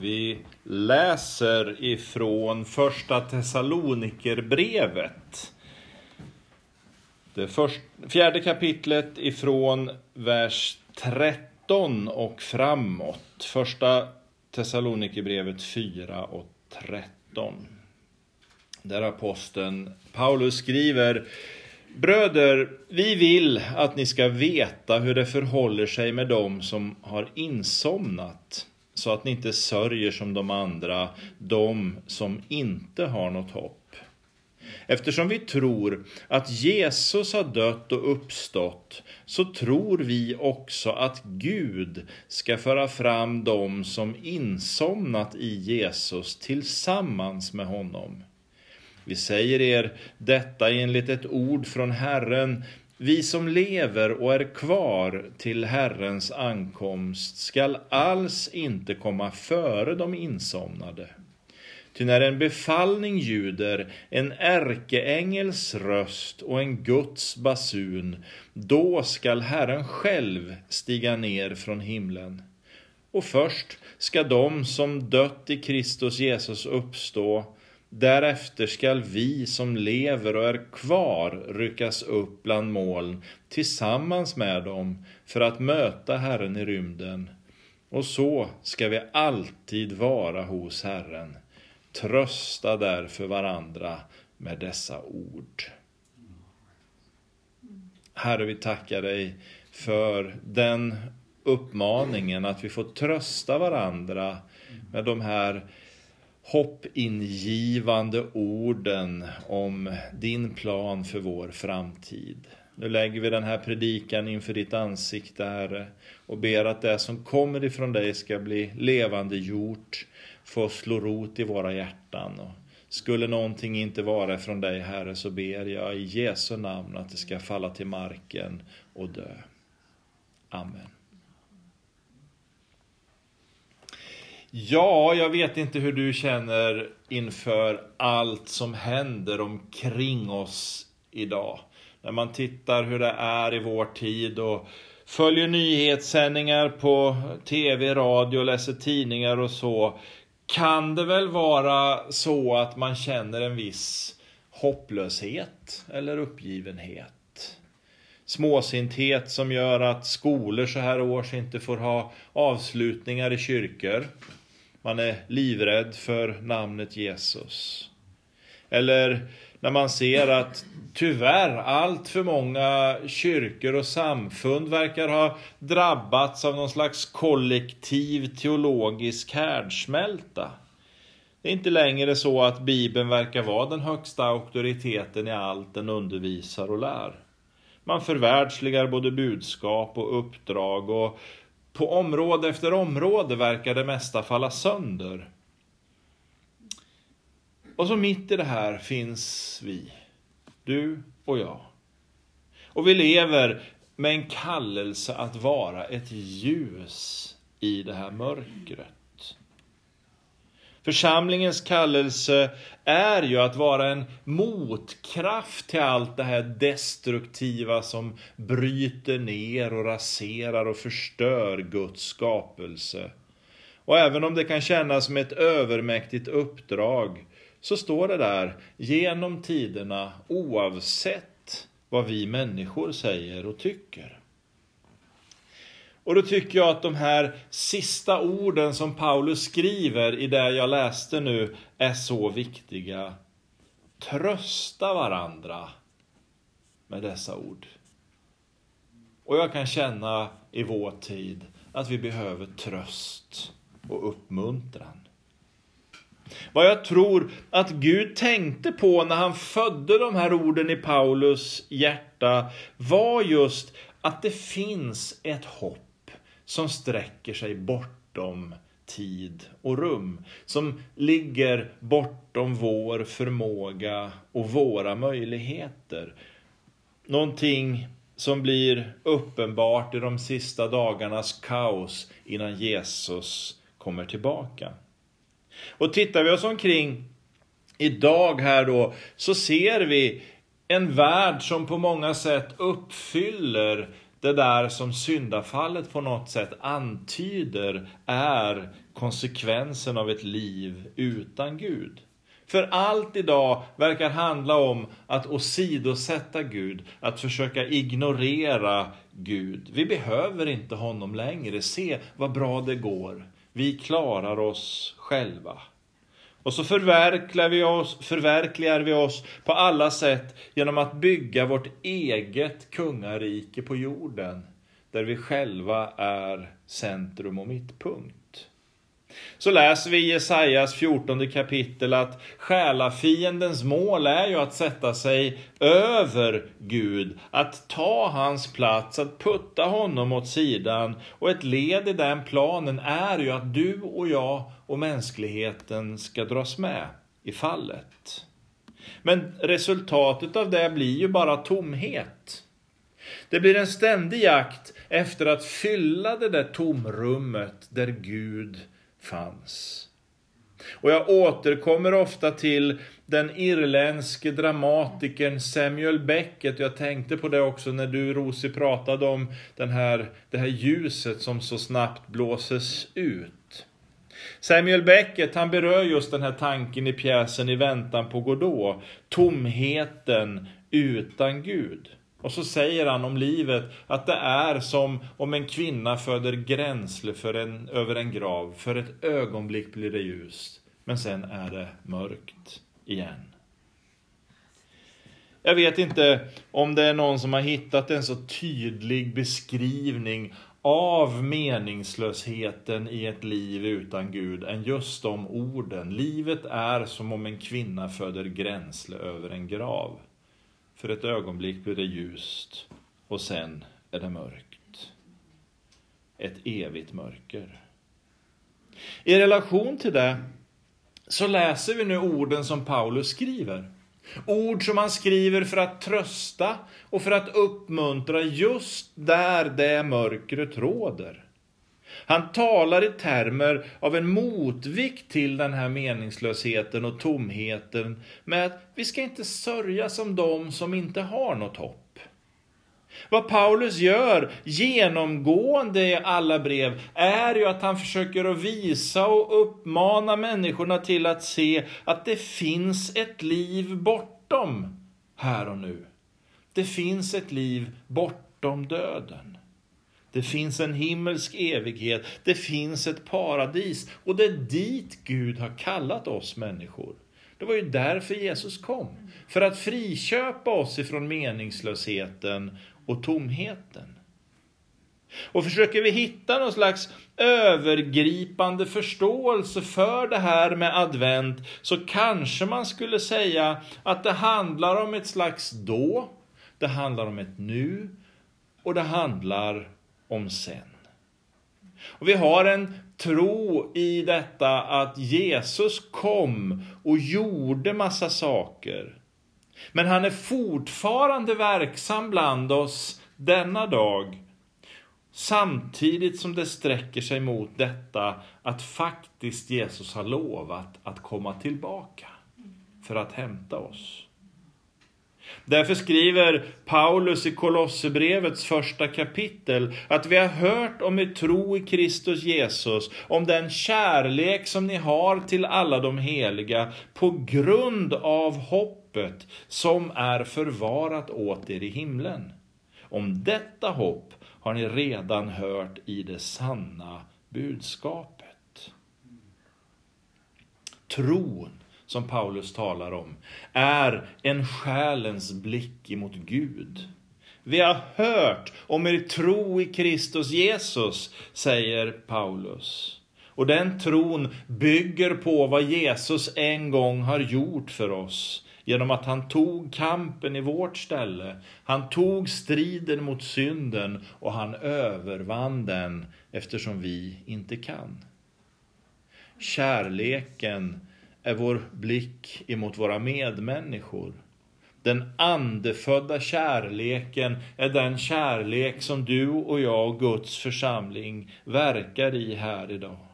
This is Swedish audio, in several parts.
Vi läser ifrån första Thessalonikerbrevet. Det först, fjärde kapitlet ifrån vers 13 och framåt. Första Thessalonikerbrevet 4 och 13. Där aposteln Paulus skriver Bröder, vi vill att ni ska veta hur det förhåller sig med dem som har insomnat så att ni inte sörjer som de andra, de som inte har något hopp. Eftersom vi tror att Jesus har dött och uppstått så tror vi också att Gud ska föra fram dem som insomnat i Jesus tillsammans med honom. Vi säger er detta enligt ett ord från Herren. Vi som lever och är kvar till Herrens ankomst skall alls inte komma före de insomnade. Ty när en befallning ljuder, en ärkeängels röst och en Guds basun, då skall Herren själv stiga ner från himlen. Och först ska de som dött i Kristus Jesus uppstå, Därefter skall vi som lever och är kvar ryckas upp bland moln tillsammans med dem för att möta Herren i rymden. Och så ska vi alltid vara hos Herren. Trösta därför varandra med dessa ord. Herre, vi tackar dig för den uppmaningen att vi får trösta varandra med de här hoppingivande orden om din plan för vår framtid. Nu lägger vi den här predikan inför ditt ansikte, Herre, och ber att det som kommer ifrån dig ska bli levande gjort, få slå rot i våra hjärtan. Och skulle någonting inte vara från dig, Herre, så ber jag i Jesu namn att det ska falla till marken och dö. Amen. Ja, jag vet inte hur du känner inför allt som händer omkring oss idag. När man tittar hur det är i vår tid och följer nyhetssändningar på tv, radio, läser tidningar och så. Kan det väl vara så att man känner en viss hopplöshet eller uppgivenhet? Småsinthet som gör att skolor så här års inte får ha avslutningar i kyrkor. Man är livrädd för namnet Jesus. Eller när man ser att tyvärr allt för många kyrkor och samfund verkar ha drabbats av någon slags kollektiv teologisk härdsmälta. Det är inte längre så att Bibeln verkar vara den högsta auktoriteten i allt den undervisar och lär. Man förvärldsligar både budskap och uppdrag och på område efter område verkar det mesta falla sönder. Och så mitt i det här finns vi, du och jag. Och vi lever med en kallelse att vara ett ljus i det här mörkret. Församlingens kallelse är ju att vara en motkraft till allt det här destruktiva som bryter ner och raserar och förstör Guds skapelse. Och även om det kan kännas som ett övermäktigt uppdrag så står det där genom tiderna oavsett vad vi människor säger och tycker. Och då tycker jag att de här sista orden som Paulus skriver i det jag läste nu är så viktiga. Trösta varandra med dessa ord. Och jag kan känna i vår tid att vi behöver tröst och uppmuntran. Vad jag tror att Gud tänkte på när han födde de här orden i Paulus hjärta var just att det finns ett hopp som sträcker sig bortom tid och rum. Som ligger bortom vår förmåga och våra möjligheter. Någonting som blir uppenbart i de sista dagarnas kaos innan Jesus kommer tillbaka. Och tittar vi oss omkring idag här då så ser vi en värld som på många sätt uppfyller det där som syndafallet på något sätt antyder är konsekvensen av ett liv utan Gud. För allt idag verkar handla om att åsidosätta Gud, att försöka ignorera Gud. Vi behöver inte honom längre. Se vad bra det går. Vi klarar oss själva. Och så förverkligar vi, oss, förverkligar vi oss på alla sätt genom att bygga vårt eget kungarike på jorden, där vi själva är centrum och mittpunkt. Så läser vi i Jesajas 14 kapitel att själafiendens mål är ju att sätta sig över Gud, att ta hans plats, att putta honom åt sidan. Och ett led i den planen är ju att du och jag och mänskligheten ska dras med i fallet. Men resultatet av det blir ju bara tomhet. Det blir en ständig jakt efter att fylla det där tomrummet där Gud fanns. Och jag återkommer ofta till den irländske dramatikern Samuel Beckett. Jag tänkte på det också när du Rosi pratade om den här, det här ljuset som så snabbt blåses ut. Samuel Beckett han berör just den här tanken i pjäsen I väntan på Godot. Tomheten utan Gud. Och så säger han om livet att det är som om en kvinna föder gränsle för en, över en grav. För ett ögonblick blir det ljust, men sen är det mörkt igen. Jag vet inte om det är någon som har hittat en så tydlig beskrivning av meningslösheten i ett liv utan Gud än just de orden. Livet är som om en kvinna föder gränsle över en grav. För ett ögonblick blir det ljust och sen är det mörkt. Ett evigt mörker. I relation till det så läser vi nu orden som Paulus skriver. Ord som han skriver för att trösta och för att uppmuntra just där det mörkret råder. Han talar i termer av en motvikt till den här meningslösheten och tomheten med att vi ska inte sörja som de som inte har något hopp. Vad Paulus gör genomgående i alla brev är ju att han försöker att visa och uppmana människorna till att se att det finns ett liv bortom här och nu. Det finns ett liv bortom döden. Det finns en himmelsk evighet. Det finns ett paradis. Och det är dit Gud har kallat oss människor. Det var ju därför Jesus kom. För att friköpa oss ifrån meningslösheten och tomheten. Och försöker vi hitta någon slags övergripande förståelse för det här med advent så kanske man skulle säga att det handlar om ett slags då, det handlar om ett nu och det handlar om sen. Och vi har en tro i detta att Jesus kom och gjorde massa saker. Men han är fortfarande verksam bland oss denna dag. Samtidigt som det sträcker sig mot detta att faktiskt Jesus har lovat att komma tillbaka för att hämta oss. Därför skriver Paulus i Kolosserbrevets första kapitel att vi har hört om er tro i Kristus Jesus, om den kärlek som ni har till alla de heliga på grund av hoppet som är förvarat åt er i himlen. Om detta hopp har ni redan hört i det sanna budskapet. Tron som Paulus talar om, är en själens blick emot Gud. Vi har hört om er tro i Kristus Jesus, säger Paulus. Och den tron bygger på vad Jesus en gång har gjort för oss genom att han tog kampen i vårt ställe. Han tog striden mot synden och han övervann den eftersom vi inte kan. Kärleken är vår blick emot våra medmänniskor. Den andefödda kärleken är den kärlek som du och jag, Guds församling, verkar i här idag.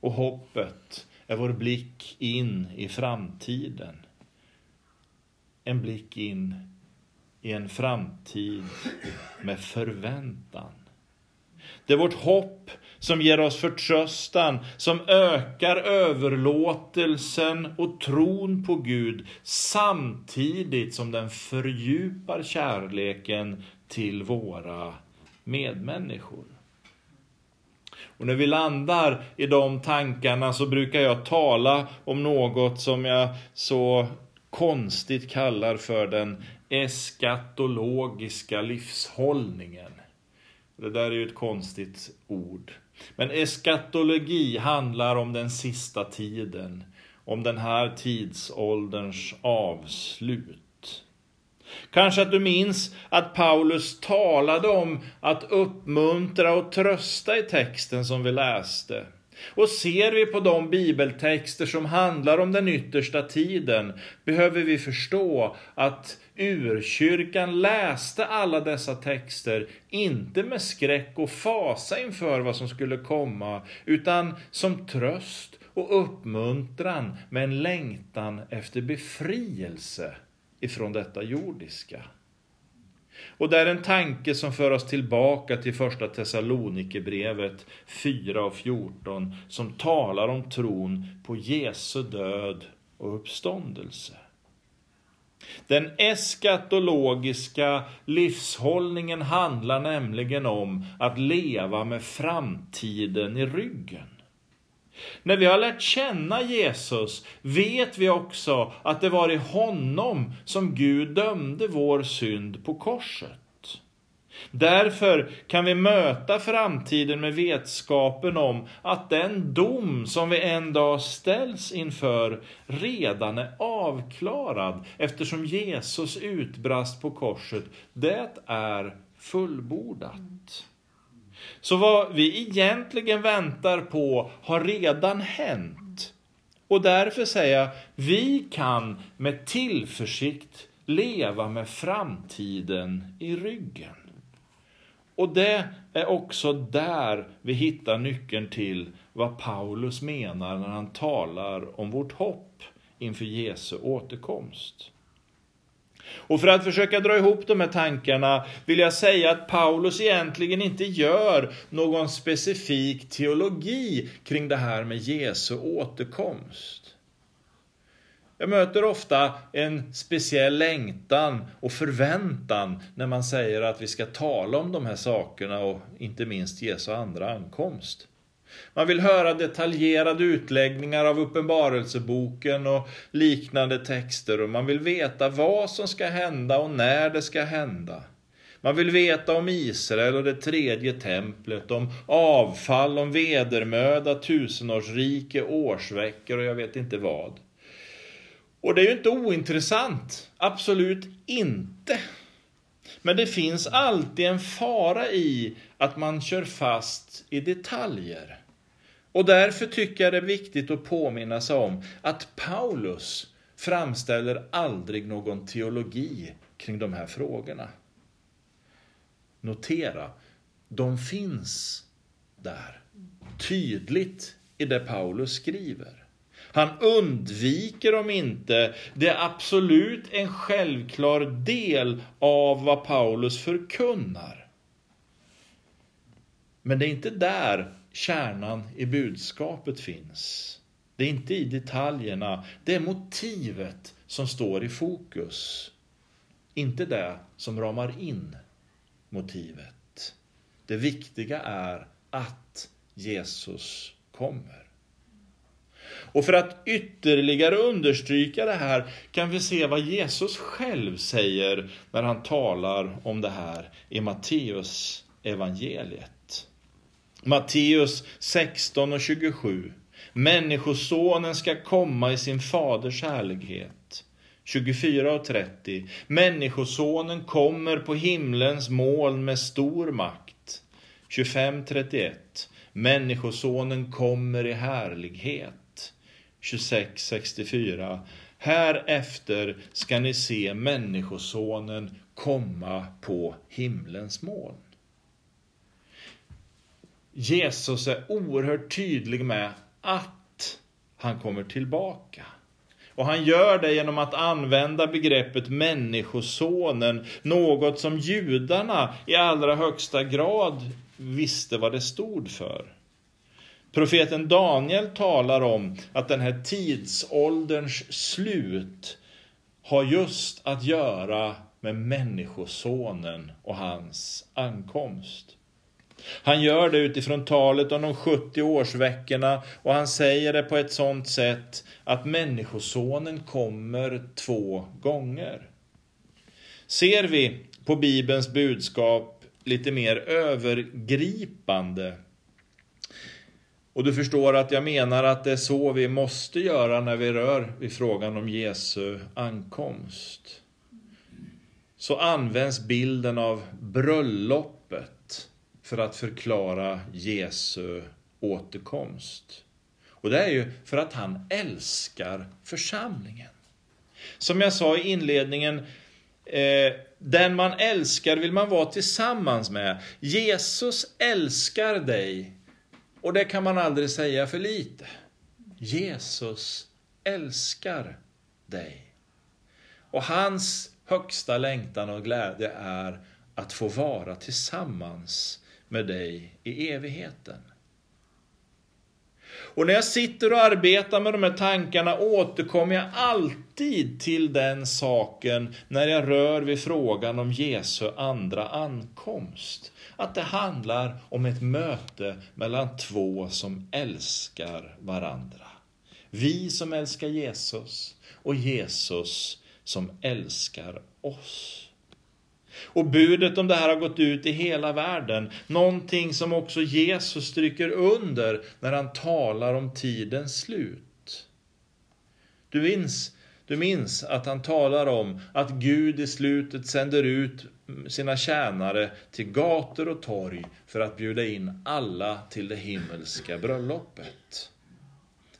Och hoppet är vår blick in i framtiden. En blick in i en framtid med förväntan. Det är vårt hopp som ger oss förtröstan, som ökar överlåtelsen och tron på Gud samtidigt som den fördjupar kärleken till våra medmänniskor. Och när vi landar i de tankarna så brukar jag tala om något som jag så konstigt kallar för den eskatologiska livshållningen. Det där är ju ett konstigt ord. Men eskatologi handlar om den sista tiden, om den här tidsålderns avslut. Kanske att du minns att Paulus talade om att uppmuntra och trösta i texten som vi läste. Och ser vi på de bibeltexter som handlar om den yttersta tiden behöver vi förstå att urkyrkan läste alla dessa texter inte med skräck och fasa inför vad som skulle komma utan som tröst och uppmuntran med en längtan efter befrielse ifrån detta jordiska. Och det är en tanke som för oss tillbaka till första Thessalonikerbrevet 4 och 14 som talar om tron på Jesu död och uppståndelse. Den eskatologiska livshållningen handlar nämligen om att leva med framtiden i ryggen. När vi har lärt känna Jesus vet vi också att det var i honom som Gud dömde vår synd på korset. Därför kan vi möta framtiden med vetskapen om att den dom som vi en dag ställs inför redan är avklarad eftersom Jesus utbrast på korset, det är fullbordat. Så vad vi egentligen väntar på har redan hänt. Och därför säger jag, vi kan med tillförsikt leva med framtiden i ryggen. Och det är också där vi hittar nyckeln till vad Paulus menar när han talar om vårt hopp inför Jesu återkomst. Och för att försöka dra ihop de här tankarna vill jag säga att Paulus egentligen inte gör någon specifik teologi kring det här med Jesu återkomst. Jag möter ofta en speciell längtan och förväntan när man säger att vi ska tala om de här sakerna och inte minst Jesu andra ankomst. Man vill höra detaljerade utläggningar av Uppenbarelseboken och liknande texter och man vill veta vad som ska hända och när det ska hända. Man vill veta om Israel och det tredje templet, om avfall, om vedermöda, tusenårsrike, årsveckor och jag vet inte vad. Och det är ju inte ointressant, absolut inte. Men det finns alltid en fara i att man kör fast i detaljer. Och därför tycker jag det är viktigt att påminna sig om att Paulus framställer aldrig någon teologi kring de här frågorna. Notera, de finns där, tydligt i det Paulus skriver. Han undviker dem inte. Det är absolut en självklar del av vad Paulus förkunnar. Men det är inte där kärnan i budskapet finns. Det är inte i detaljerna, det är motivet som står i fokus. Inte det som ramar in motivet. Det viktiga är att Jesus kommer. Och för att ytterligare understryka det här kan vi se vad Jesus själv säger när han talar om det här i Matteus evangeliet. Matteus 16 och 27. Människosonen ska komma i sin faders härlighet. 24 och 30. Människosonen kommer på himlens moln med stor makt. 25, 31. Människosonen kommer i härlighet. 26, 64. Härefter ska ni se Människosonen komma på himlens moln. Jesus är oerhört tydlig med att han kommer tillbaka. Och han gör det genom att använda begreppet Människosonen, något som judarna i allra högsta grad visste vad det stod för. Profeten Daniel talar om att den här tidsålderns slut har just att göra med Människosonen och hans ankomst. Han gör det utifrån talet om de 70 årsveckorna och han säger det på ett sådant sätt att Människosonen kommer två gånger. Ser vi på Bibelns budskap lite mer övergripande och du förstår att jag menar att det är så vi måste göra när vi rör vid frågan om Jesu ankomst. Så används bilden av bröllop för att förklara Jesu återkomst. Och det är ju för att han älskar församlingen. Som jag sa i inledningen, eh, den man älskar vill man vara tillsammans med. Jesus älskar dig och det kan man aldrig säga för lite. Jesus älskar dig. Och hans högsta längtan och glädje är att få vara tillsammans med dig i evigheten. Och när jag sitter och arbetar med de här tankarna återkommer jag alltid till den saken när jag rör vid frågan om Jesu andra ankomst. Att det handlar om ett möte mellan två som älskar varandra. Vi som älskar Jesus och Jesus som älskar oss. Och budet om det här har gått ut i hela världen. Någonting som också Jesus stryker under när han talar om tidens slut. Du minns, du minns att han talar om att Gud i slutet sänder ut sina tjänare till gator och torg för att bjuda in alla till det himmelska bröllopet.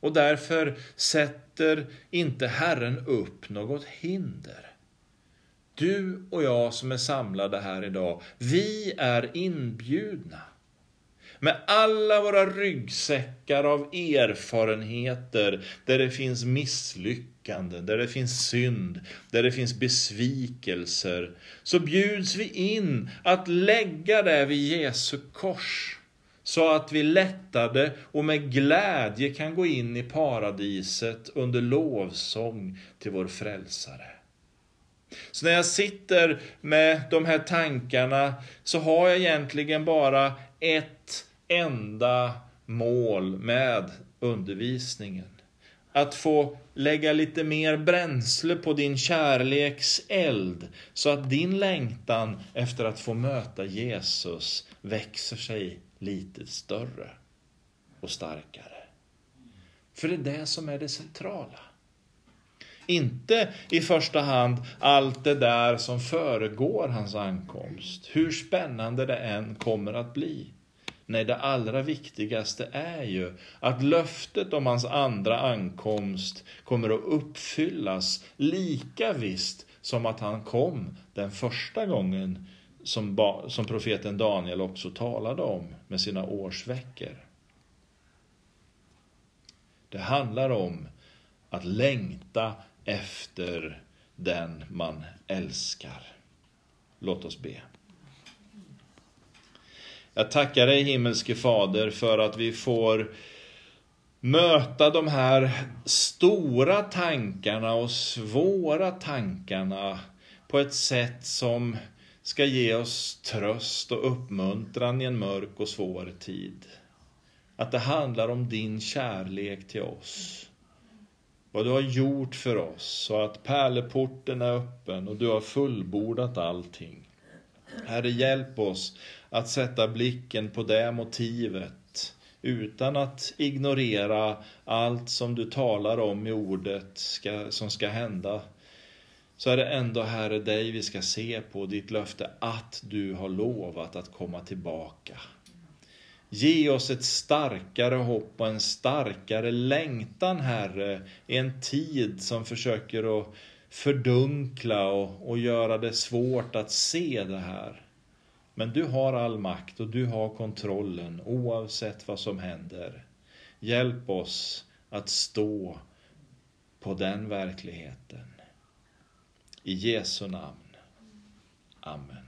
Och därför sätter inte Herren upp något hinder. Du och jag som är samlade här idag, vi är inbjudna. Med alla våra ryggsäckar av erfarenheter där det finns misslyckanden, där det finns synd, där det finns besvikelser, så bjuds vi in att lägga det vid Jesu kors så att vi lättade och med glädje kan gå in i paradiset under lovsång till vår frälsare. Så när jag sitter med de här tankarna så har jag egentligen bara ett enda mål med undervisningen. Att få lägga lite mer bränsle på din kärleks eld så att din längtan efter att få möta Jesus växer sig lite större och starkare. För det är det som är det centrala. Inte i första hand allt det där som föregår hans ankomst, hur spännande det än kommer att bli. Nej, det allra viktigaste är ju att löftet om hans andra ankomst kommer att uppfyllas lika visst som att han kom den första gången som, som profeten Daniel också talade om med sina årsveckor. Det handlar om att längta efter den man älskar. Låt oss be. Jag tackar dig himmelske Fader för att vi får möta de här stora tankarna och svåra tankarna på ett sätt som ska ge oss tröst och uppmuntran i en mörk och svår tid. Att det handlar om din kärlek till oss vad du har gjort för oss så att pärleporten är öppen och du har fullbordat allting. Herre, hjälp oss att sätta blicken på det motivet utan att ignorera allt som du talar om i ordet ska, som ska hända. Så är det ändå, Herre, dig vi ska se på, ditt löfte att du har lovat att komma tillbaka. Ge oss ett starkare hopp och en starkare längtan, Herre, i en tid som försöker att fördunkla och, och göra det svårt att se det här. Men du har all makt och du har kontrollen oavsett vad som händer. Hjälp oss att stå på den verkligheten. I Jesu namn. Amen.